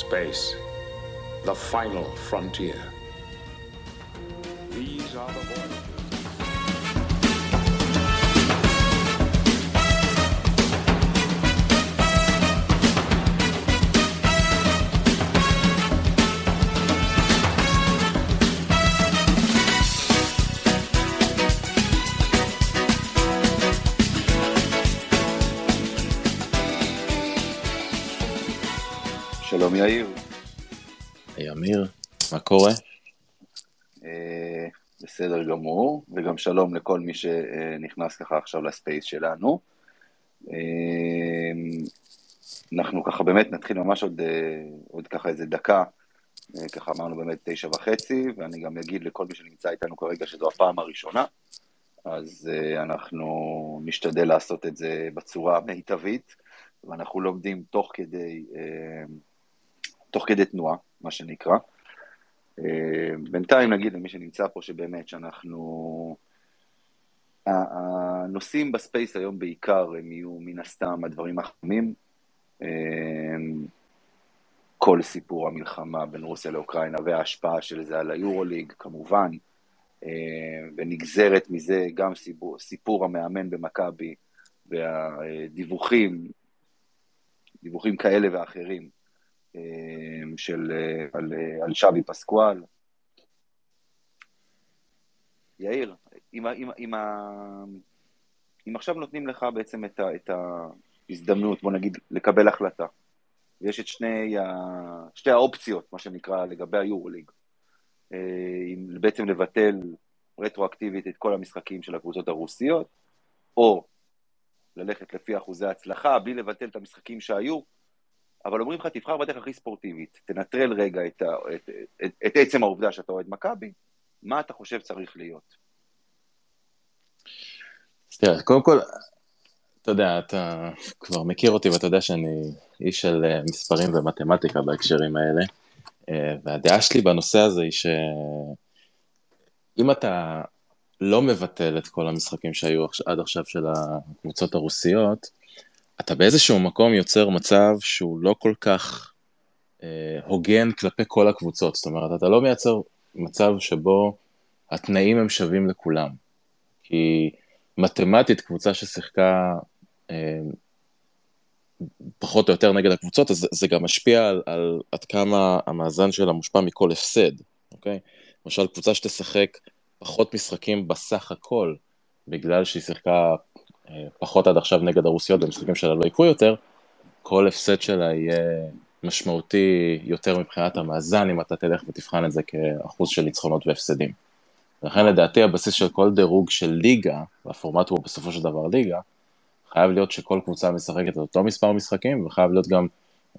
Space, the final frontier. יאיר, היי אמיר, מה קורה? אה, בסדר גמור, וגם שלום לכל מי שנכנס ככה עכשיו לספייס שלנו. אה, אנחנו ככה באמת נתחיל ממש עוד, אה, עוד ככה איזה דקה, ככה אמרנו באמת תשע וחצי, ואני גם אגיד לכל מי שנמצא איתנו כרגע שזו הפעם הראשונה, אז אנחנו נשתדל לעשות את זה בצורה המיטבית, ואנחנו לומדים תוך כדי, תוך כדי תנועה, מה שנקרא. אה, בינתיים נגיד למי שנמצא פה שבאמת שאנחנו... הנושאים בספייס היום בעיקר הם יהיו מן הסתם הדברים החמים. אה, כל סיפור המלחמה בין רוסיה לאוקראינה וההשפעה של זה על היורוליג כמובן, אה, ונגזרת מזה גם סיפור, סיפור המאמן במכבי והדיווחים, דיווחים כאלה ואחרים של, אה, על, אה, על שווי פסקואל. יאיר, אם, אם, אם, אם עכשיו נותנים לך בעצם את, ה, את ההזדמנות, בוא נגיד, לקבל החלטה, ויש את שני ה, שתי האופציות, מה שנקרא, לגבי היורוליג, אה, בעצם לבטל רטרואקטיבית את כל המשחקים של הקבוצות הרוסיות, או ללכת לפי אחוזי הצלחה, בלי לבטל את המשחקים שהיו, אבל אומרים לך, תבחר בדרך הכי ספורטיבית, תנטרל רגע את, ה, את, את, את עצם העובדה שאתה אוהד מכבי, מה אתה חושב צריך להיות? תראה, קודם כל, אתה יודע, אתה כבר מכיר אותי ואתה יודע שאני איש של אה, מספרים ומתמטיקה בהקשרים האלה, אה, והדעה שלי בנושא הזה היא שאם אתה לא מבטל את כל המשחקים שהיו עד עכשיו של הקבוצות הרוסיות, אתה באיזשהו מקום יוצר מצב שהוא לא כל כך אה, הוגן כלפי כל הקבוצות. זאת אומרת, אתה לא מייצר מצב שבו התנאים הם שווים לכולם. כי מתמטית קבוצה ששיחקה אה, פחות או יותר נגד הקבוצות, אז זה גם משפיע על, על עד כמה המאזן שלה מושפע מכל הפסד, אוקיי? למשל, קבוצה שתשחק פחות משחקים בסך הכל, בגלל שהיא שיחקה פחות עד עכשיו נגד הרוסיות במשחקים שלה לא יקרו יותר, כל הפסד שלה יהיה משמעותי יותר מבחינת המאזן, אם אתה תלך ותבחן את זה כאחוז של ניצחונות והפסדים. לכן לדעתי הבסיס של כל דירוג של ליגה, והפורמט הוא בסופו של דבר ליגה, חייב להיות שכל קבוצה משחקת את אותו מספר משחקים, וחייב להיות גם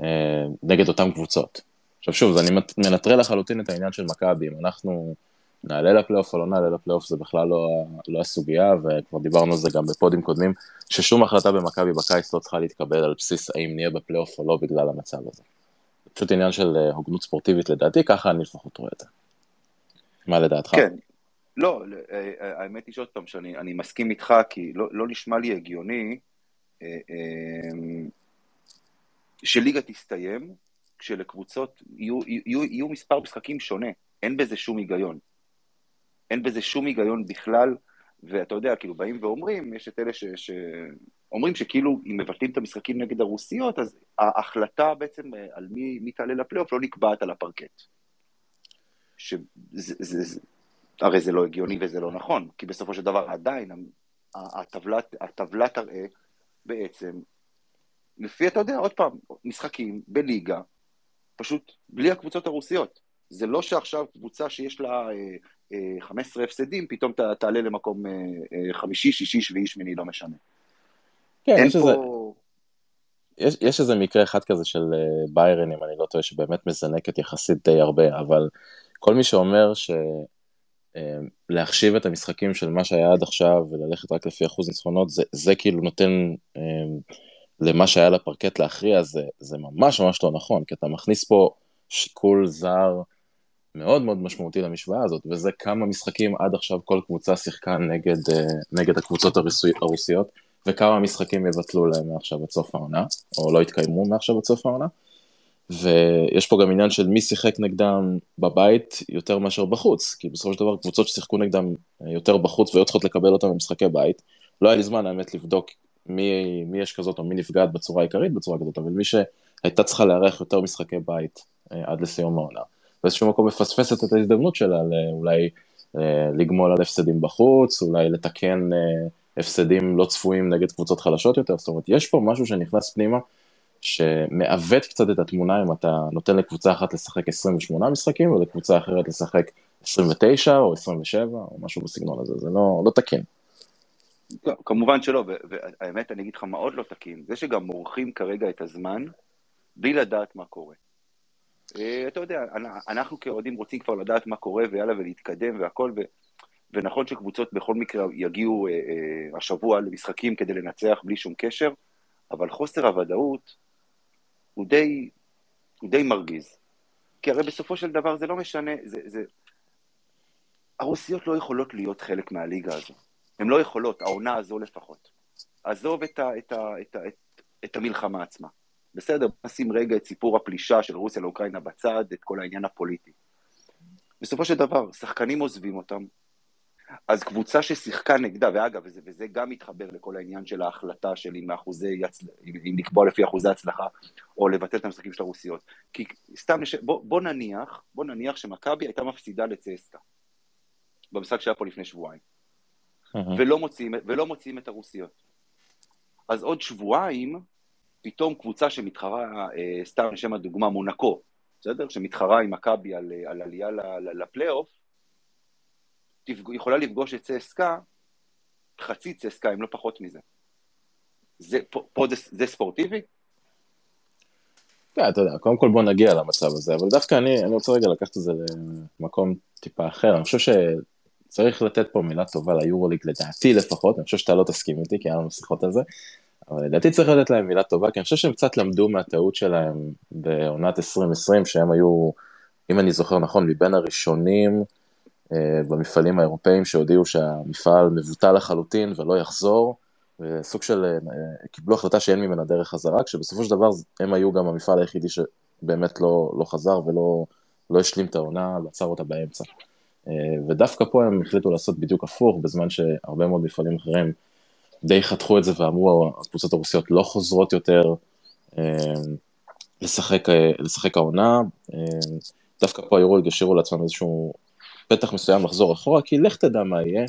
אה, נגד אותן קבוצות. עכשיו שוב, אני מנטרל לחלוטין את העניין של מכבי, אם אנחנו נעלה לפלייאוף או לא נעלה לפלייאוף, זה בכלל לא, לא הסוגיה, וכבר דיברנו על זה גם בפודים קודמים, ששום החלטה במכבי בקיץ לא צריכה להתקבל על בסיס האם נהיה בפלייאוף או לא בגלל המצב הזה. זה פשוט עניין של אה, הוגנות ספורטיבית לדעתי, ככה אני לפחות רואה את זה. מה לדעתך? כן, לא, אה, אה, האמת היא שעוד פעם שאני אני מסכים איתך, כי לא, לא נשמע לי הגיוני שליגה תסתיים כשלקבוצות יהיו, יהיו, יהיו מספר משחקים שונה, אין בזה שום היגיון. אין בזה שום היגיון בכלל, ואתה יודע, כאילו באים ואומרים, יש את אלה ש... ש... שכאילו אם מבטלים את המשחקים נגד הרוסיות, אז ההחלטה בעצם אה, על מי, מי תעלה לפלייאוף לא נקבעת על הפרקט. שזה, זה, זה, הרי זה לא הגיוני וזה לא נכון, כי בסופו של דבר עדיין הטבלה תראה בעצם, לפי, אתה יודע, עוד פעם, משחקים בליגה, פשוט בלי הקבוצות הרוסיות. זה לא שעכשיו קבוצה שיש לה אה, 15 הפסדים, פתאום ת, תעלה למקום אה, אה, חמישי, שישי, שביעי, שמיני, לא משנה. כן, יש איזה... פה... יש, יש איזה מקרה אחד כזה של אה, ביירן, אם אני לא טועה, שבאמת מזנקת יחסית די הרבה, אבל כל מי שאומר שלהחשיב את המשחקים של מה שהיה עד עכשיו וללכת רק לפי אחוז ניצחונות, זה, זה כאילו נותן למה שהיה לפרקט להכריע, זה, זה ממש ממש לא נכון, כי אתה מכניס פה שיקול זר מאוד מאוד משמעותי למשוואה הזאת, וזה כמה משחקים עד עכשיו כל קבוצה שיחקה נגד, אה, נגד הקבוצות הרוסי- הרוסיות. וכמה משחקים יבטלו להם מעכשיו עד סוף העונה, או לא יתקיימו מעכשיו עד סוף העונה. ויש פה גם עניין של מי שיחק נגדם בבית יותר מאשר בחוץ, כי בסופו של דבר קבוצות ששיחקו נגדם יותר בחוץ והיו צריכות לקבל אותם במשחקי בית, לא היה לי זמן האמת לבדוק מי, מי יש כזאת או מי נפגעת בצורה העיקרית בצורה כזאת, אבל מי שהייתה צריכה לארח יותר משחקי בית אה, עד לסיום העונה, באיזשהו מקום מפספסת את ההזדמנות שלה לאולי אה, לגמול על הפסדים בחוץ, אולי לתקן אה, הפסדים לא צפויים נגד קבוצות חלשות יותר, זאת אומרת, יש פה משהו שנכנס פנימה, שמעוות קצת את התמונה אם אתה נותן לקבוצה אחת לשחק 28 משחקים ולקבוצה אחרת לשחק 29 או 27 או משהו בסגנון הזה, זה לא, לא תקין. כמובן שלא, והאמת אני אגיד לך מה עוד לא תקין, זה שגם מורחים כרגע את הזמן בלי לדעת מה קורה. אה, אתה יודע, אנחנו כאוהדים רוצים כבר לדעת מה קורה ויאללה ולהתקדם והכל, ו... ונכון שקבוצות בכל מקרה יגיעו אה, אה, השבוע למשחקים כדי לנצח בלי שום קשר, אבל חוסר הוודאות הוא די, הוא די מרגיז. כי הרי בסופו של דבר זה לא משנה, זה, זה... הרוסיות לא יכולות להיות חלק מהליגה הזו. הן לא יכולות, העונה הזו לפחות. עזוב את, ה, את, ה, את, ה, את, את המלחמה עצמה. בסדר, נשים רגע את סיפור הפלישה של רוסיה לאוקראינה בצד, את כל העניין הפוליטי. בסופו של דבר, שחקנים עוזבים אותם, אז קבוצה ששיחקה נגדה, ואגב, וזה, וזה גם מתחבר לכל העניין של ההחלטה של אם, אחוזי יצ... אם לקבוע לפי אחוזי הצלחה, או לבטל את המשחקים של הרוסיות. כי סתם, נש... בוא, בוא נניח, בוא נניח שמכבי הייתה מפסידה לצסקה, במשחק שהיה פה לפני שבועיים. ולא, מוציאים, ולא מוציאים את הרוסיות. אז עוד שבועיים, פתאום קבוצה שמתחרה, אה, סתם לשם הדוגמה, מונקו, בסדר? שמתחרה עם מכבי על, על עלייה לפלייאוף, יכולה לפגוש את צסקה, חצי צסקה, אם לא פחות מזה. זה, פה, פה זה, זה ספורטיבי? כן, אתה יודע, קודם כל בוא נגיע למצב הזה, אבל דווקא אני, אני רוצה רגע לקחת את זה למקום טיפה אחר. אני חושב שצריך לתת פה מילה טובה ליורוליג, לדעתי לפחות, אני חושב שאתה לא תסכים איתי, כי היה לנו שיחות על זה, אבל לדעתי צריך לתת להם מילה טובה, כי אני חושב שהם קצת למדו מהטעות שלהם בעונת 2020, שהם היו, אם אני זוכר נכון, מבין הראשונים, אה, במפעלים האירופאים שהודיעו שהמפעל מבוטל לחלוטין ולא יחזור, וסוג של, אה, קיבלו החלטה שאין ממנה דרך חזרה, כשבסופו של דבר הם היו גם המפעל היחידי שבאמת לא, לא חזר ולא לא השלים את העונה, לעצר אותה באמצע. אה, ודווקא פה הם החליטו לעשות בדיוק הפוך, בזמן שהרבה מאוד מפעלים אחרים די חתכו את זה ואמרו, הקבוצות הרוסיות לא חוזרות יותר לשחק, לשחק העונה. דווקא פה היורו השאירו לעצמם איזשהו פתח מסוים לחזור אחורה, כי לך תדע מה יהיה.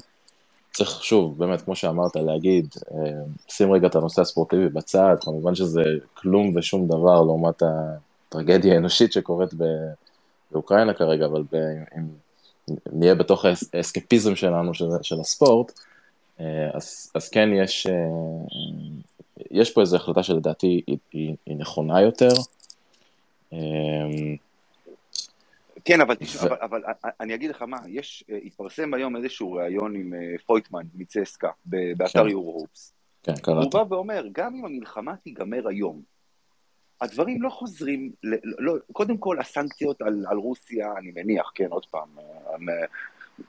צריך שוב, באמת, כמו שאמרת, להגיד, אה, שים רגע את הנושא הספורטיבי בצד, כמובן שזה כלום ושום דבר לעומת הטרגדיה האנושית שקורית באוקראינה כרגע, אבל אם נהיה בתוך האסקפיזם שלנו, של, של הספורט, אה, אז, אז כן יש, אה, יש פה איזו החלטה שלדעתי היא, היא, היא נכונה יותר. כן, אבל, ו... אבל, אבל אני אגיד לך מה, יש, אה, התפרסם היום איזשהו ראיון עם אה, פויטמן מצסקה באתר כן. יורו-הופס. כן, קראתי. הוא בא ואומר, גם אם המלחמה תיגמר היום, הדברים לא חוזרים, לא, קודם כל הסנקציות על, על רוסיה, אני מניח, כן, עוד פעם, אה,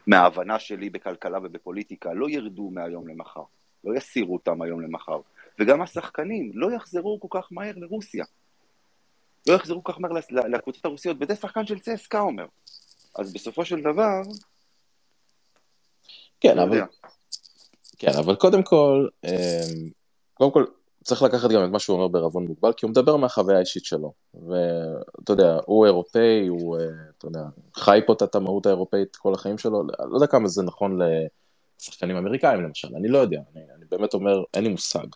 מההבנה שלי בכלכלה ובפוליטיקה, לא ירדו מהיום למחר, לא יסירו אותם היום למחר, וגם השחקנים לא יחזרו כל כך מהר לרוסיה. לא יחזרו כל כך מהר לקבוצות הרוסיות, וזה שחקן של צסקה אומר. אז בסופו של דבר... כן, אבל... כן, אבל קודם כל, אמ, קודם כל, צריך לקחת גם את מה שהוא אומר בערבון מוגבל, כי הוא מדבר מהחוויה האישית שלו. ואתה יודע, הוא אירופאי, הוא, אה, אתה יודע, חי פה את המהות האירופאית כל החיים שלו, לא יודע כמה זה נכון לשחקנים אמריקאים למשל, אני לא יודע, אני, אני באמת אומר, אין לי מושג.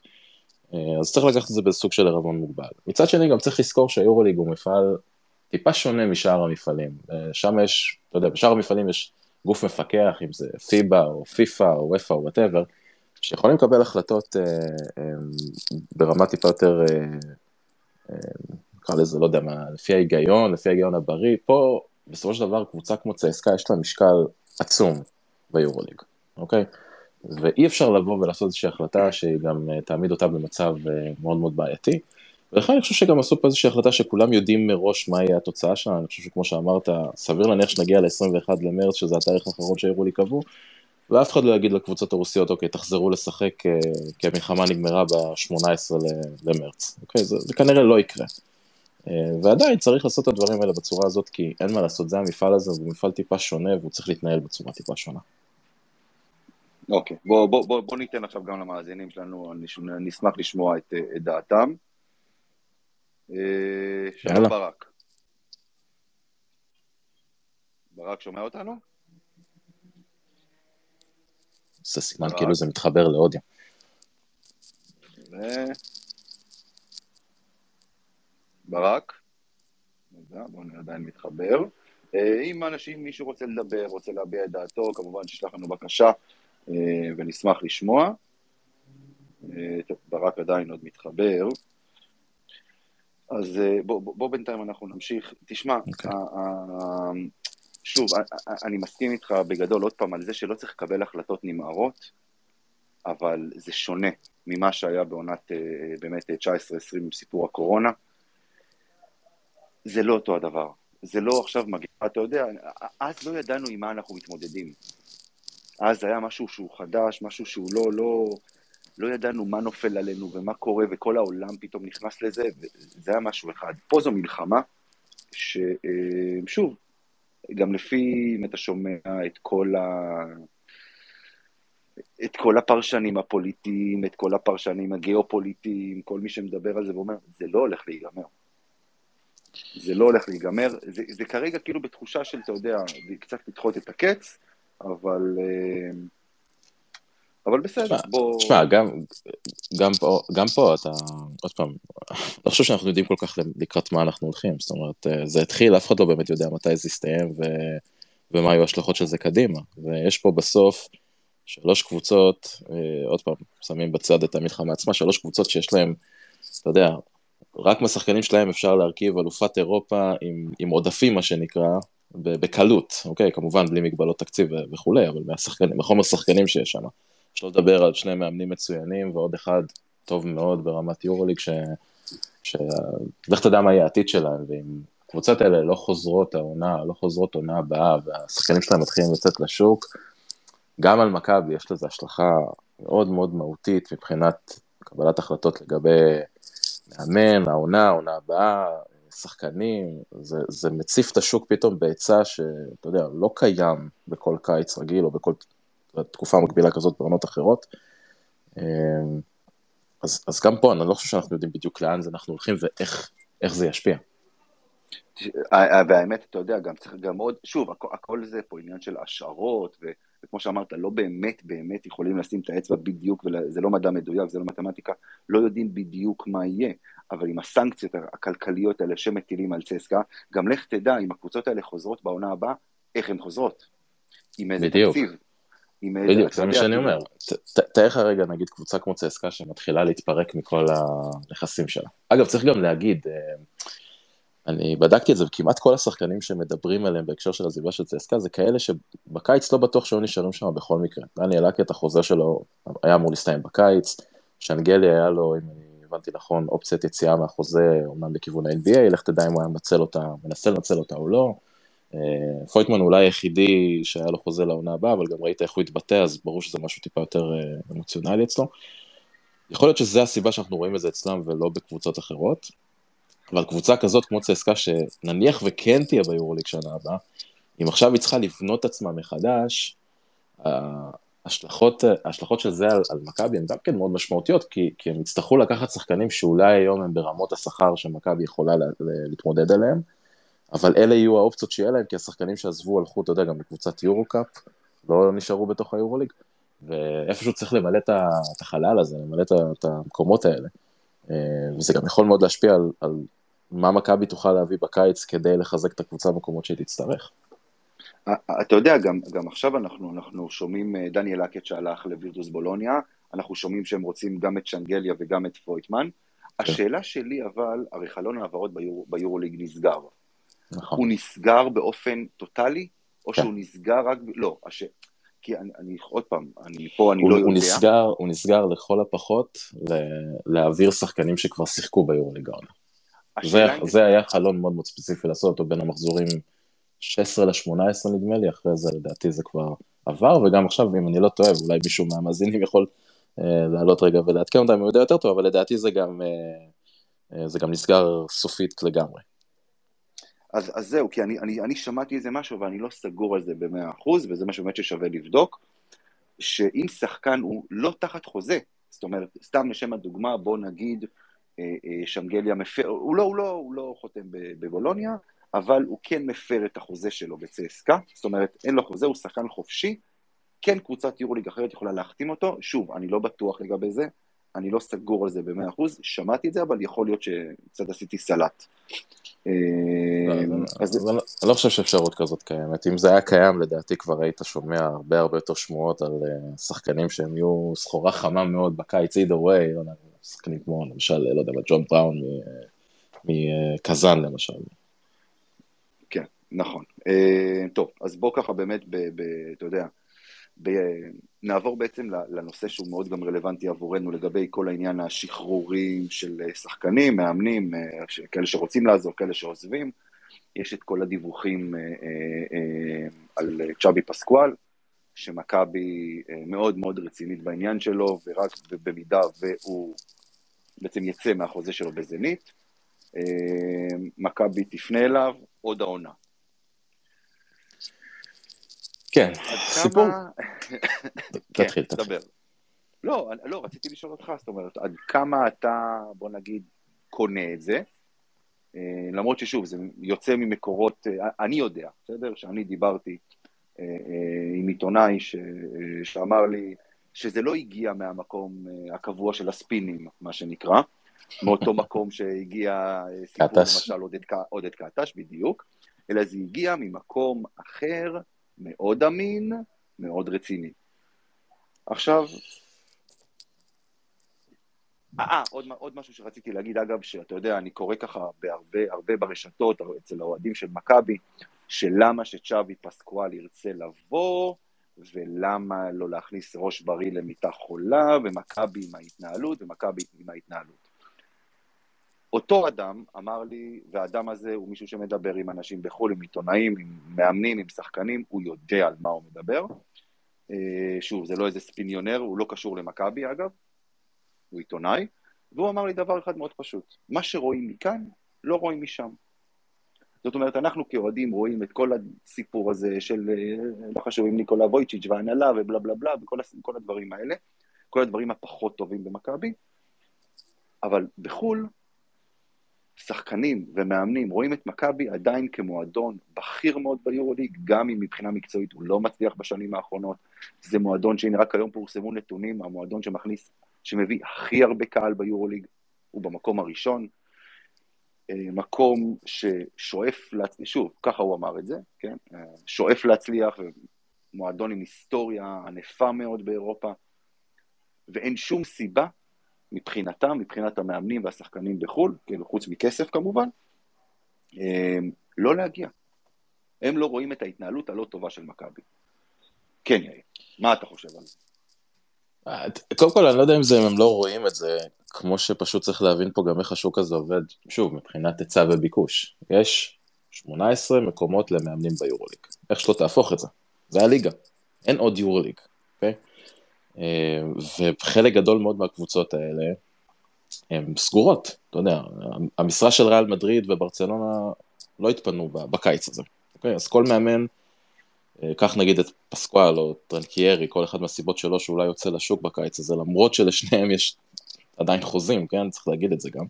אה, אז צריך לקחת את זה בסוג של ערבון מוגבל. מצד שני גם צריך לזכור שהיורוליג הוא מפעל טיפה שונה משאר המפעלים. אה, שם יש, אתה יודע, בשאר המפעלים יש גוף מפקח, אם זה פיבה או פיפא או אופ"א או whatever, שיכולים לקבל החלטות אה, אה, ברמה טיפה יותר, אה, אה, נקרא לזה, לא יודע מה, לפי ההיגיון, לפי ההיגיון הבריא. פה בסופו של דבר קבוצה כמו צסקה יש לה משקל עצום ביורוליג, אוקיי? ואי אפשר לבוא ולעשות איזושהי החלטה שהיא גם אה, תעמיד אותה במצב אה, מאוד מאוד בעייתי. ולכן אני חושב שגם עשו פה איזושהי החלטה שכולם יודעים מראש מה יהיה התוצאה שלה, אני חושב שכמו שאמרת, סביר להניח שנגיע ל-21 למרץ, שזה התאריך האחרון שהראו לי קבעו, ואף אחד לא יגיד לקבוצות הרוסיות, אוקיי, תחזרו לשחק אה, כי המלחמה נגמרה ב-18 למרץ, אוקיי, זה, זה כנראה לא יקרה. אה, ועדיין צריך לעשות את הדברים האלה בצורה הזאת, כי אין מה לעשות, זה המפעל הזה, הוא מפעל טיפה שונה, והוא צריך להתנהל בצורה טיפה שונה. אוקיי, בוא, בוא, בוא, בוא ניתן עכשיו גם למאזינים שלנו, אני אשמח לשמוע את, את דעתם. אה, שלום ברק. ברק שומע אותנו? זה סימן כאילו זה מתחבר לאודיה. ו... ברק? בואו נראה עדיין מתחבר. אה, אם אנשים, מישהו רוצה לדבר, רוצה להביע את דעתו, כמובן שישלח לנו בקשה אה, ונשמח לשמוע. טוב, ברק עדיין עוד מתחבר. אז אה, בוא, בוא, בוא בינתיים אנחנו נמשיך. תשמע, okay. שוב, אני מסכים איתך בגדול עוד פעם על זה שלא צריך לקבל החלטות נמהרות, אבל זה שונה ממה שהיה בעונת אה, באמת 19-20 עם סיפור הקורונה. זה לא אותו הדבר. זה לא עכשיו מגיע, אתה יודע, אז לא ידענו עם מה אנחנו מתמודדים. אז היה משהו שהוא חדש, משהו שהוא לא, לא, לא ידענו מה נופל עלינו ומה קורה, וכל העולם פתאום נכנס לזה, וזה היה משהו אחד. פה זו מלחמה, ששוב, גם לפי, אם אתה שומע את כל ה... את כל הפרשנים הפוליטיים, את כל הפרשנים הגיאופוליטיים, כל מי שמדבר על זה ואומר, זה לא הולך להיגמר. זה לא הולך להיגמר, זה, זה כרגע כאילו בתחושה של, אתה יודע, קצת לדחות את הקץ, אבל... Uh, אבל בסדר, בוא... תשמע, גם, גם, פה, גם פה אתה, עוד פעם, לא חושב שאנחנו יודעים כל כך לקראת מה אנחנו הולכים, זאת אומרת, אה, זה התחיל, אף אחד לא באמת יודע מתי זה יסתיים ו, ומה היו ההשלכות של זה קדימה, ויש פה בסוף שלוש קבוצות, אה, עוד פעם, שמים בצד את המלחמה עצמה, שלוש קבוצות שיש להן, אתה יודע, רק מהשחקנים שלהם אפשר להרכיב אלופת אירופה עם, עם עודפים, מה שנקרא, בקלות, אוקיי? כמובן בלי מגבלות תקציב וכולי, אבל מהשחקנים, מהחומר שחקנים שיש שם. שלא לדבר על שני מאמנים מצוינים ועוד אחד טוב מאוד ברמת יורוליג, ש... ש... לך תדע מה יהיה העתיד שלהם, ואם הקבוצות האלה לא חוזרות העונה, לא חוזרות עונה הבאה, והשחקנים שלהם מתחילים לצאת לשוק, גם על מכבי יש לזה השלכה מאוד מאוד מהותית מבחינת קבלת החלטות לגבי מאמן, העונה, העונה הבאה, שחקנים, זה, זה מציף את השוק פתאום בהיצע שאתה יודע, לא קיים בכל קיץ רגיל או בכל תקופה מקבילה כזאת בעונות אחרות. אמ, אז, אז גם פה אני לא חושב שאנחנו יודעים בדיוק לאן זה אנחנו הולכים ואיך זה ישפיע. והאמת, אתה יודע, גם צריך גם עוד, שוב, הכל, הכל זה פה עניין של השערות, ו, וכמו שאמרת, לא באמת באמת יכולים לשים את האצבע בדיוק, וזה לא מדע מדויק, זה לא מתמטיקה, לא יודעים בדיוק מה יהיה, אבל עם הסנקציות הכלכליות האלה שמטילים על צסקה, גם לך תדע אם הקבוצות האלה חוזרות בעונה הבאה, איך הן חוזרות. עם איזה בדיוק. תקציב, בדיוק, זה מה שאני אומר. תאר לך רגע, נגיד קבוצה כמו צסקה שמתחילה להתפרק מכל הנכסים שלה. אגב, צריך גם להגיד, אה, אני בדקתי את זה, וכמעט כל השחקנים שמדברים עליהם בהקשר של עזיבה של צסקה, זה כאלה שבקיץ לא בטוח שהיו נשארים שם בכל מקרה. דניאל את החוזה שלו היה אמור להסתיים בקיץ, שאנגלי היה לו, אם אני הבנתי נכון, אופציית יציאה מהחוזה, אומנם לכיוון ה-NBA, לך תדע אם הוא היה מנצל אותה, מנסה לנצל אותה או לא. אה, פויטמן אולי היחידי שהיה לו חוזה לעונה הבאה, אבל גם ראית איך הוא התבטא, אז ברור שזה משהו טיפה יותר אה, אמוציונלי אצלו. יכול להיות שזה הסיבה שאנחנו רואים את זה אצלם ולא בקבוצות אחרות, אבל קבוצה כזאת כמו צסקה, שנניח וכן תהיה ביורוליג שנה הבאה, אם עכשיו היא צריכה לבנות עצמה מחדש, ההשלכות, ההשלכות של זה על, על מכבי הן גם כן מאוד משמעותיות, כי, כי הם יצטרכו לקחת שחקנים שאולי היום הם ברמות השכר שמכבי יכולה לה, להתמודד עליהם, אבל אלה יהיו האופציות שיהיה להם, כי השחקנים שעזבו הלכו, אתה יודע, גם לקבוצת יורו-קאפ, לא נשארו בתוך היורוליג, ואיפשהו צריך למלא את החלל הזה, למלא את המקומות האלה. אה, וזה גם יכול מאוד להשפיע על, על מה מכבי תוכל להביא בקיץ כדי לחזק את הקבוצה במקומות שהיא תצטרך. אתה יודע, גם, גם עכשיו אנחנו, אנחנו שומעים אה, דניאל אקט שהלך לווירטוס בולוניה, אנחנו שומעים שהם רוצים גם את שנגליה וגם את פרויטמן. כן. השאלה שלי אבל, הרי חלון העברות ביור, ביורוליג נסגר. נכון. הוא נסגר באופן טוטאלי, או כן. שהוא נסגר רק, לא, הש... כי אני, אני, עוד פעם, אני פה, אני הוא, לא הוא יודע. נסגר, הוא נסגר לכל הפחות ל... להעביר שחקנים שכבר שיחקו ביורוליג העונה. זה, זה היה חלון מאוד מאוד ספציפי לעשות אותו בין המחזורים 16 ל-18 נדמה לי, אחרי זה לדעתי זה כבר עבר, וגם עכשיו, אם אני לא טועה, אולי מישהו מהמאזינים יכול אה, לעלות רגע ולעדכן אותם, הוא יודע יותר טוב, אבל לדעתי זה גם... אה, אה, זה גם נסגר סופית לגמרי. אז, אז זהו, כי אני, אני, אני שמעתי איזה משהו ואני לא סגור על זה במאה אחוז, וזה משהו באמת ששווה לבדוק, שאם שחקן הוא לא תחת חוזה, זאת אומרת, סתם לשם הדוגמה, בוא נגיד, אה, אה, שנגליה מפר, הוא לא, הוא לא, הוא לא חותם בבולוניה, אבל הוא כן מפר את החוזה שלו בצסקה, זאת אומרת, אין לו חוזה, הוא שחקן חופשי, כן קבוצת יורוליג אחרת יכולה להחתים אותו, שוב, אני לא בטוח לגבי זה, אני לא סגור על זה במאה אחוז, שמעתי את זה, אבל יכול להיות שקצת עשיתי סלט. אה, אני לא חושב שאפשרות כזאת קיימת. אם זה היה קיים, לדעתי כבר היית שומע הרבה הרבה יותר שמועות על אה, שחקנים שהם יהיו סחורה חמה מאוד בקיץ, either way, לא יודע, שחקנים כמו למשל, לא יודע, ג'ון בראון מקזאן למשל. כן, נכון. טוב, אז בוא ככה באמת, אתה יודע, נעבור בעצם לנושא שהוא מאוד גם רלוונטי עבורנו לגבי כל העניין השחרורים של שחקנים, מאמנים, כאלה שרוצים לעזור, כאלה שעוזבים. יש את כל הדיווחים אה, אה, אה, על צ'אבי פסקואל, שמכבי מאוד מאוד רצינית בעניין שלו, ורק במידה והוא בעצם יצא מהחוזה שלו בזנית, מכבי תפנה אליו עוד העונה. כן, סיפור. תתחיל, כן, תתחיל. לא, לא, רציתי לשאול אותך, זאת אומרת, עד כמה אתה, בוא נגיד, קונה את זה, אה, למרות ששוב, זה יוצא ממקורות, אה, אני יודע, בסדר? שאני דיברתי אה, עם עיתונאי ש, שאמר לי שזה לא הגיע מהמקום הקבוע של הספינים, מה שנקרא, מאותו מקום שהגיע סיפור, למשל, עודד קטש, בדיוק, אלא זה הגיע ממקום אחר, מאוד אמין, מאוד רציני. עכשיו, אה, עוד, עוד משהו שרציתי להגיד, אגב, שאתה יודע, אני קורא ככה בהרבה, הרבה ברשתות, אצל האוהדים של מכבי, שלמה שצ'אבי פסקואל ירצה לבוא, ולמה לא להכניס ראש בריא למיטה חולה, ומכבי עם ההתנהלות, ומכבי עם ההתנהלות. אותו אדם אמר לי, והאדם הזה הוא מישהו שמדבר עם אנשים בחו"ל, עם עיתונאים, עם מאמנים, עם שחקנים, הוא יודע על מה הוא מדבר. אה, שוב, זה לא איזה ספיניונר, הוא לא קשור למכבי אגב, הוא עיתונאי, והוא אמר לי דבר אחד מאוד פשוט, מה שרואים מכאן, לא רואים משם. זאת אומרת, אנחנו כאוהדים רואים את כל הסיפור הזה של, אה, לא חשוב, עם ניקולה וויצ'יץ' והנהלה ובלה בלה בלה, וכל הדברים האלה, כל הדברים הפחות טובים במכבי, אבל בחו"ל שחקנים ומאמנים רואים את מכבי עדיין כמועדון בכיר מאוד ביורוליג, גם אם מבחינה מקצועית הוא לא מצליח בשנים האחרונות. זה מועדון שהנה רק היום פורסמו נתונים, המועדון שמכניס, שמביא הכי הרבה קהל ביורוליג, הוא במקום הראשון. אה, מקום ששואף להצליח, שוב, ככה הוא אמר את זה, כן? אה, שואף להצליח, מועדון עם היסטוריה ענפה מאוד באירופה, ואין שום סיבה מבחינתם, מבחינת המאמנים והשחקנים בחו"ל, כאילו חוץ מכסף כמובן, אמ, לא להגיע. הם לא רואים את ההתנהלות הלא טובה של מכבי. כן, יאיר, מה אתה חושב על זה? אה, קודם כל, אני לא יודע אם זה, הם לא רואים את זה, כמו שפשוט צריך להבין פה גם איך השוק הזה עובד, שוב, מבחינת היצע וביקוש. יש 18 מקומות למאמנים ביורוליג. איך שלא תהפוך את זה. זה הליגה. אין עוד יורוליג? אה, וחלק גדול מאוד מהקבוצות האלה הן סגורות, אתה יודע, המשרה של ריאל מדריד וברצלונה לא התפנו בקיץ הזה, אוקיי? אז כל מאמן, אה, קח נגיד את פסקואל או טרנקיירי, כל אחד מהסיבות שלו שאולי יוצא לשוק בקיץ הזה, למרות שלשניהם יש עדיין חוזים, כן? צריך להגיד את זה גם.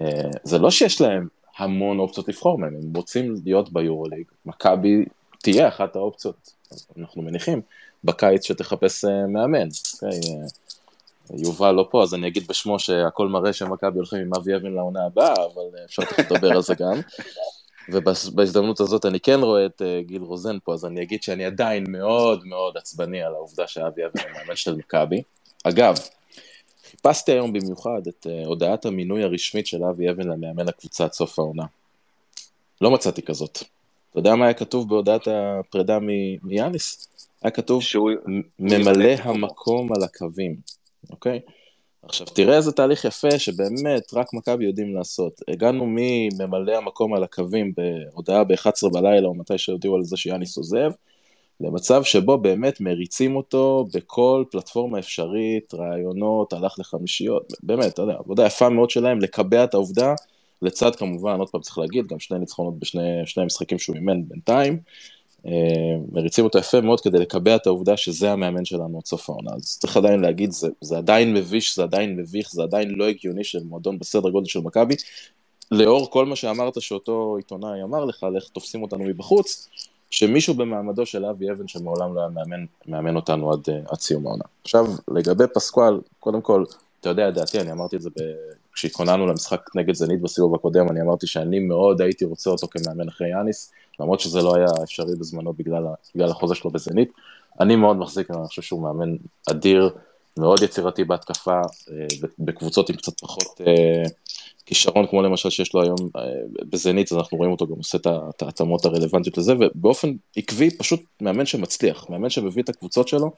אה, זה לא שיש להם המון אופציות לבחור מהם, הם רוצים להיות ביורוליג, מכבי תהיה אחת האופציות, אנחנו מניחים. בקיץ שתחפש אה, מאמן. אוקיי, אה, יובל לא פה, אז אני אגיד בשמו שהכל מראה שמכבי הולכים עם אבי אבן לעונה הבאה, אבל אה, אפשר תכף לדבר על זה גם. ובהזדמנות הזאת אני כן רואה את גיל רוזן פה, אז אני אגיד שאני עדיין מאוד מאוד עצבני על העובדה שאבי אבן הוא מאמן של מכבי. אגב, חיפשתי היום במיוחד את הודעת המינוי הרשמית של אבי אבן למאמן הקבוצה עד סוף העונה. לא מצאתי כזאת. אתה יודע מה היה כתוב בהודעת הפרידה מיאניס? היה כתוב שהוא... ממלא המקום על הקווים, אוקיי? עכשיו תראה איזה תהליך יפה שבאמת רק מכבי יודעים לעשות. הגענו מממלא המקום על הקווים בהודעה ב-11 בלילה או מתי שהודיעו על זה שיאניס עוזב, למצב שבו באמת מריצים אותו בכל פלטפורמה אפשרית, רעיונות, הלך לחמישיות, באמת, אתה יודע, עבודה יפה מאוד שלהם לקבע את העובדה, לצד כמובן, עוד פעם צריך להגיד, גם שני ניצחונות בשני משחקים שהוא אימן בינתיים, אה, מריצים אותו יפה מאוד כדי לקבע את העובדה שזה המאמן שלנו עד סוף העונה, אז צריך עדיין להגיד, זה, זה עדיין מביש, זה עדיין מביך, זה עדיין לא הגיוני של מועדון בסדר גודל של מכבי, לאור כל מה שאמרת שאותו עיתונאי אמר לך, לך תופסים אותנו מבחוץ, שמישהו במעמדו של אבי אבן שמעולם לא היה מאמן, מאמן אותנו עד, אה, עד סיום העונה. עכשיו, לגבי פסקואל, קודם כל, אתה יודע דעתי, אני אמרתי את זה. כשהתכוננו למשחק נגד זנית בסיבוב הקודם, אני אמרתי שאני מאוד הייתי רוצה אותו כמאמן אחרי יאניס, למרות שזה לא היה אפשרי בזמנו בגלל, בגלל החוזה שלו בזנית. אני מאוד מחזיק, אני חושב שהוא מאמן אדיר, מאוד יצירתי בהתקפה, אה, בקבוצות עם קצת פחות אה, כישרון כמו למשל שיש לו היום אה, בזנית, אז אנחנו רואים אותו גם עושה את ההתאמות הרלוונטיות לזה, ובאופן עקבי פשוט מאמן שמצליח, מאמן שמביא את הקבוצות שלו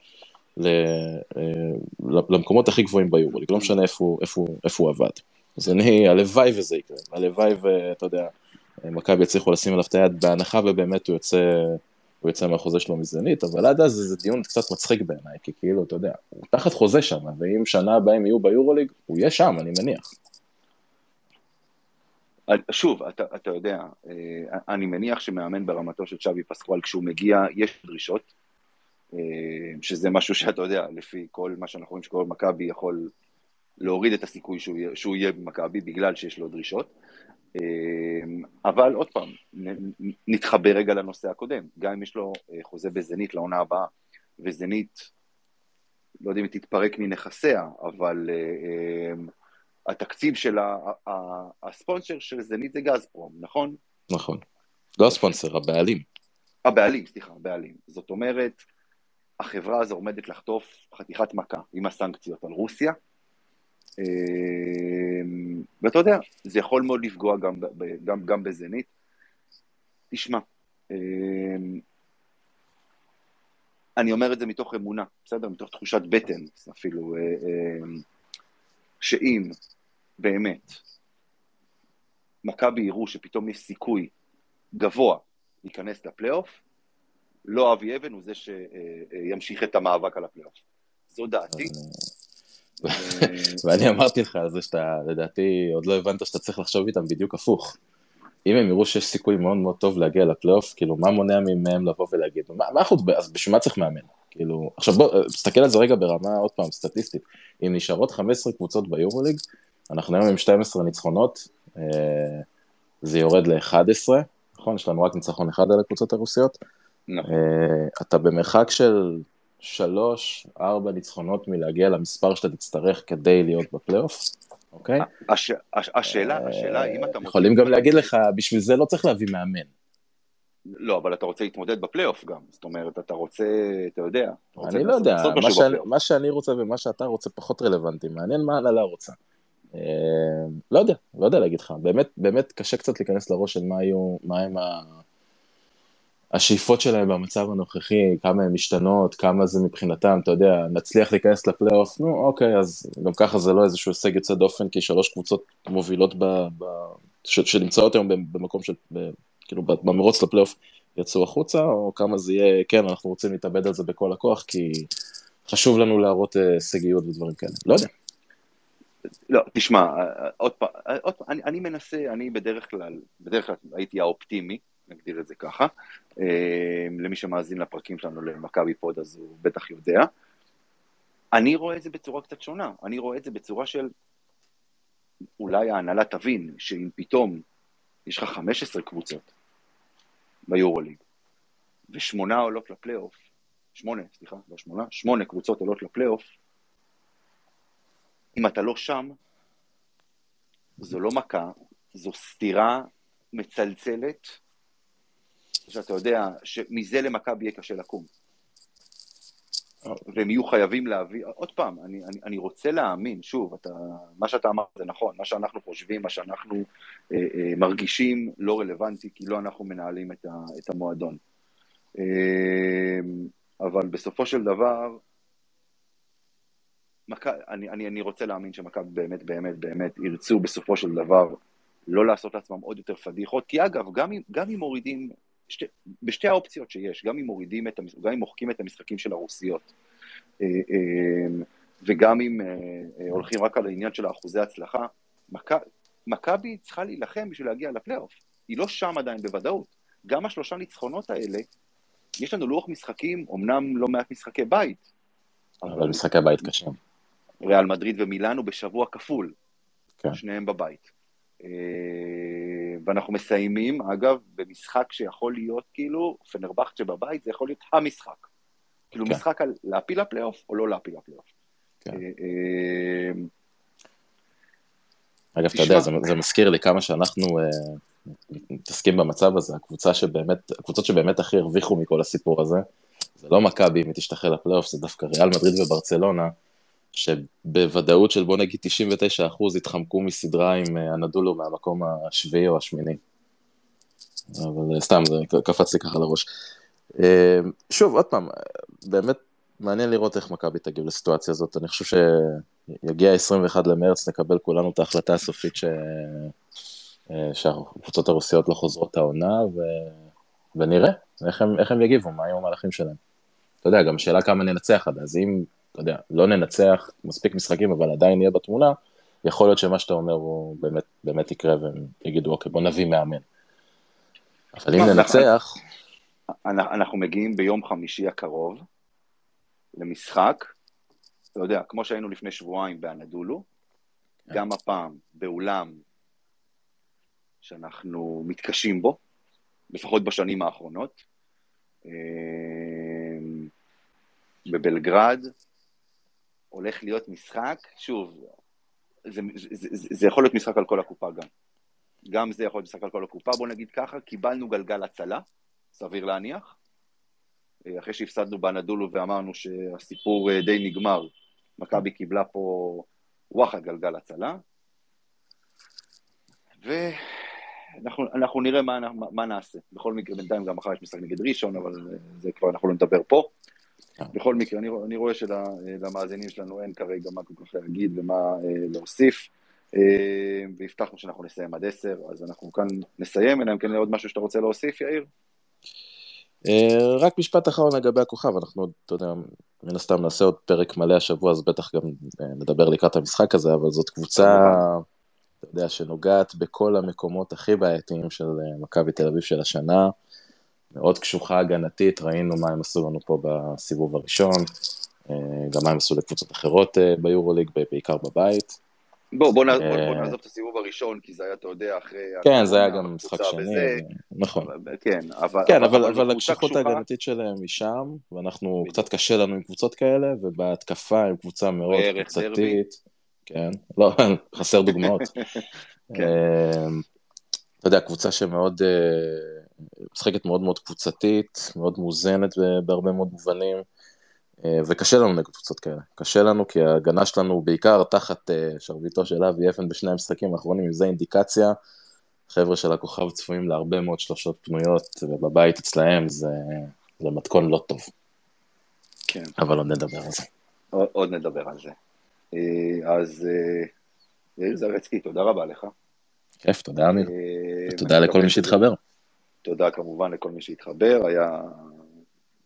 למקומות הכי גבוהים ביורוליג, לא משנה איפה, איפה, איפה הוא עבד. אז אני, הלוואי וזה יקרה, הלוואי ואתה יודע, מכבי יצליחו לשים עליו את היד בהנחה ובאמת הוא יוצא, הוא יוצא מהחוזה שלו מזנית, אבל עד אז זה דיון קצת מצחיק בעיניי, כי כאילו, אתה יודע, הוא תחת חוזה שם, ואם שנה הבאה הם יהיו ביורוליג, הוא יהיה שם, אני מניח. שוב, אתה, אתה יודע, אה, אני מניח שמאמן ברמתו של צ'אבי פסקואל, כשהוא מגיע, יש דרישות, אה, שזה משהו שאתה יודע, לפי כל מה שאנחנו רואים שקורה במכבי, יכול להוריד את הסיכוי שהוא יהיה, שהוא יהיה במכבי, בגלל שיש לו דרישות. אה, אבל עוד פעם, נתחבר רגע לנושא הקודם, גם אם יש לו חוזה בזנית לעונה הבאה, וזנית, לא יודע אם היא תתפרק מנכסיה, אבל התקציב של הספונסר של זנית זה גזפרום, נכון? נכון. לא הספונסר, הבעלים. הבעלים, סליחה, הבעלים. זאת אומרת, החברה הזו עומדת לחטוף חתיכת מכה עם הסנקציות על רוסיה, אמ, ואתה יודע, זה יכול מאוד לפגוע גם, גם, גם בזנית. תשמע, אמ, אני אומר את זה מתוך אמונה, בסדר? מתוך תחושת בטן אפילו, אה, אמ, שאם באמת מכבי יראו שפתאום יש סיכוי גבוה להיכנס לפלייאוף, לא אבי אבן הוא זה שימשיך את המאבק על הפלייאוף. זו דעתי. ואני אמרתי לך על זה שאתה, לדעתי, עוד לא הבנת שאתה צריך לחשוב איתם בדיוק הפוך. אם הם יראו שיש סיכוי מאוד מאוד טוב להגיע לפלייאוף, כאילו, מה מונע מהם לבוא ולהגיד, מה, מה חוץ, אז בשביל מה צריך מאמן? כאילו, עכשיו בוא, תסתכל על זה רגע ברמה, עוד פעם, סטטיסטית. אם נשארות 15 קבוצות ביורוליג, אנחנו היום עם 12 ניצחונות, אה, זה יורד ל-11, נכון? יש לנו רק ניצחון אחד על הקבוצות הרוסיות. נכון. אה, אתה במרחק של 3-4 ניצחונות מלהגיע למספר שאתה תצטרך כדי להיות בפלייאוף, אוקיי? השאלה, השאלה, אם אתה... יכולים גם להגיד לך, בשביל זה לא צריך להביא מאמן. לא, אבל אתה רוצה להתמודד בפלייאוף גם, זאת אומרת, אתה רוצה, אתה יודע. אני לא יודע, מה שאני, מה שאני רוצה ומה שאתה רוצה פחות רלוונטי, מעניין מה הנהלה רוצה. אה, לא יודע, לא יודע להגיד לך, באמת, באמת קשה קצת להיכנס לראש של מה היו, מה הם ה... השאיפות שלהם במצב הנוכחי, כמה הן משתנות, כמה זה מבחינתם, אתה יודע, נצליח להיכנס לפלייאוף, נו אוקיי, אז גם ככה זה לא איזשהו הישג יוצא דופן, כי שלוש קבוצות מובילות ב, ב, ש, שנמצאות היום במקום של, ב, כאילו במרוץ לפלייאוף יצאו החוצה, או כמה זה יהיה, כן, אנחנו רוצים להתאבד על זה בכל הכוח, כי חשוב לנו להראות אה, הישגיות ודברים כאלה, לא יודע. לא, תשמע, עוד פעם, עוד פעם אני, אני מנסה, אני בדרך כלל, בדרך כלל הייתי האופטימי, נגדיר את זה ככה, אה, למי שמאזין לפרקים שלנו למכבי פוד אז הוא בטח יודע. אני רואה את זה בצורה קצת שונה, אני רואה את זה בצורה של, אולי ההנהלה תבין שאם פתאום יש לך 15 קבוצות ביורוליג, ושמונה עולות לפלייאוף, שמונה, סליחה, לא שמונה, שמונה קבוצות עולות לפלייאוף, אם אתה לא שם, זו לא מכה, זו סתירה מצלצלת, שאתה יודע שמזה למכבי יהיה קשה לקום. והם יהיו חייבים להביא, עוד פעם, אני, אני, אני רוצה להאמין, שוב, אתה, מה שאתה אמרת זה נכון, מה שאנחנו חושבים, מה שאנחנו אה, אה, מרגישים לא רלוונטי, כי לא אנחנו מנהלים את, ה, את המועדון. אה, אבל בסופו של דבר, מק... אני, אני, אני רוצה להאמין שמכבי באמת באמת באמת ירצו בסופו של דבר לא לעשות לעצמם עוד יותר פדיחות, כי אגב, גם אם, גם אם מורידים שתי, בשתי האופציות שיש, גם אם מורידים את, גם אם מוחקים את המשחקים של הרוסיות, אה, אה, וגם אם אה, הולכים רק על העניין של האחוזי הצלחה, מכ- מכבי צריכה להילחם בשביל להגיע לפלייאוף. היא לא שם עדיין בוודאות. גם השלושה ניצחונות האלה, יש לנו לוח משחקים, אמנם לא מעט משחקי בית, אבל משחקי בית קשים. ריאל מדריד ומילאנו בשבוע כפול, כן. שניהם בבית. ואנחנו מסיימים, אגב, במשחק שיכול להיות כאילו, פנרבכצ'ה בבית, זה יכול להיות המשחק. כאילו כן. משחק על להפיל לפלייאוף או לא להפיל לפלייאוף. כן. אה, אה, אגב, אתה תשמע- יודע, זה, זה מזכיר לי כמה שאנחנו אה, מתעסקים במצב הזה, הקבוצה שבאמת, הקבוצות שבאמת הכי הרוויחו מכל הסיפור הזה, זה לא מכבי אם היא תשתחרר לפלייאוף, זה דווקא ריאל מדריד וברצלונה, שבוודאות של בוא נגיד 99% התחמקו מסדרה עם אה, הנדולו מהמקום השביעי או השמיני. אבל אה, סתם, זה קפץ לי ככה לראש. אה, שוב, עוד פעם, באמת מעניין לראות איך מכבי תגיב לסיטואציה הזאת, אני חושב שיגיע 21 למרץ, נקבל כולנו את ההחלטה הסופית ש... שהקבוצות הרוסיות לא חוזרות העונה, ו... ונראה איך הם, איך הם יגיבו, מה היו המהלכים שלהם. אתה יודע, גם השאלה כמה ננצח עד אז, אם, אתה יודע, לא ננצח מספיק משחקים, אבל עדיין נהיה בתמונה, יכול להיות שמה שאתה אומר הוא באמת, באמת יקרה, והם יגידו, אוקיי, בוא נביא מאמן. אבל אם ננצח, אנחנו אנחנו מגיעים ביום חמישי הקרוב למשחק, אתה יודע, כמו שהיינו לפני שבועיים באנדולו, כן. גם הפעם באולם שאנחנו מתקשים בו, לפחות בשנים האחרונות. אה, בבלגרד הולך להיות משחק, שוב, זה, זה, זה, זה יכול להיות משחק על כל הקופה גם. גם זה יכול להיות משחק על כל הקופה, בוא נגיד ככה, קיבלנו גלגל הצלה, סביר להניח. אה, אחרי שהפסדנו באנדולו ואמרנו שהסיפור אה, די נגמר, מכבי קיבלה פה וואחד גלגל הצלה. ואנחנו אנחנו נראה מה, מה, מה נעשה. בכל מקרה, בינתיים גם מחר יש משחק נגד ראשון, אבל אה, זה כבר אנחנו לא נדבר פה. כן. בכל מקרה, אני, אני רואה שלמאזינים שלנו אין כרגע מה כל כך להגיד ומה אה, להוסיף. אה, והבטחנו שאנחנו נסיים עד עשר, אז אנחנו כאן נסיים, אלא אם כן עוד משהו שאתה רוצה להוסיף, יאיר? אה, רק משפט אחרון לגבי הכוכב, אנחנו עוד, אתה יודע, מן הסתם נעשה עוד פרק מלא השבוע, אז בטח גם אה, נדבר לקראת המשחק הזה, אבל זאת קבוצה, אתה יודע, שנוגעת בכל המקומות הכי בעייתיים של אה, מכבי תל אביב של השנה, מאוד קשוחה הגנתית, ראינו מה הם עשו לנו פה בסיבוב הראשון, אה, גם מה הם עשו לקבוצות אחרות אה, ביורוליג, בעיקר בבית. בוא, בוא, אה, בוא נעזוב את הסיבוב הראשון, כי זה היה, אתה יודע, אחרי... כן, זה היה גם משחק שני, וזה, נכון. אבל- כן, אבל... כן, אבל, הקשיחות. ההגנתית שלהם היא שם, ואנחנו. קצת קשה לנו עם קבוצות כאלה, ובהתקפה עם קבוצה מאוד. קבוצתית. כן, לא, חסר דוגמאות. כן. אתה יודע, קבוצה שמאוד, משחקת מאוד מאוד קבוצתית, מאוד מאוזנת בהרבה מאוד מובנים, אה, וקשה לנו נגד קבוצות כאלה. קשה לנו כי ההגנה שלנו בעיקר תחת אה, שרביטו של אבי אפן בשני המשחקים האחרונים, אם זה אינדיקציה, חבר'ה של הכוכב צפויים להרבה מאוד שלושות פנויות, ובבית אצלהם זה, זה מתכון לא טוב, כן, אבל עוד נדבר על זה. עוד, עוד נדבר על זה. אה, אז יאיר זרצקי, תודה רבה לך. כיף, תודה אמיר, ותודה לכל מי שהתחבר. תודה כמובן לכל מי שהתחבר, היה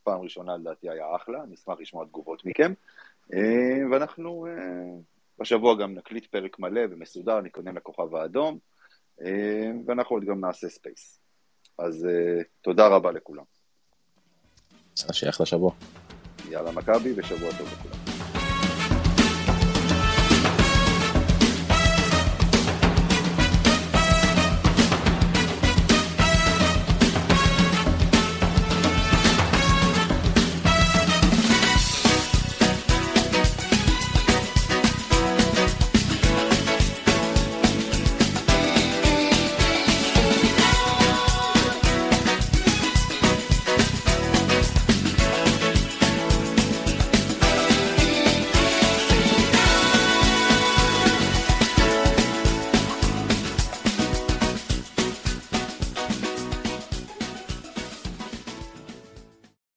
פעם ראשונה לדעתי היה אחלה, נשמח לשמוע תגובות מכם. אה, ואנחנו אה, בשבוע גם נקליט פרק מלא ומסודר, נתכונן לכוכב האדום, אה, ואנחנו עוד גם נעשה ספייס. אז תודה רבה לכולם. שיהיה אחלה שבוע. יאללה מכבי ושבוע טוב לכולם.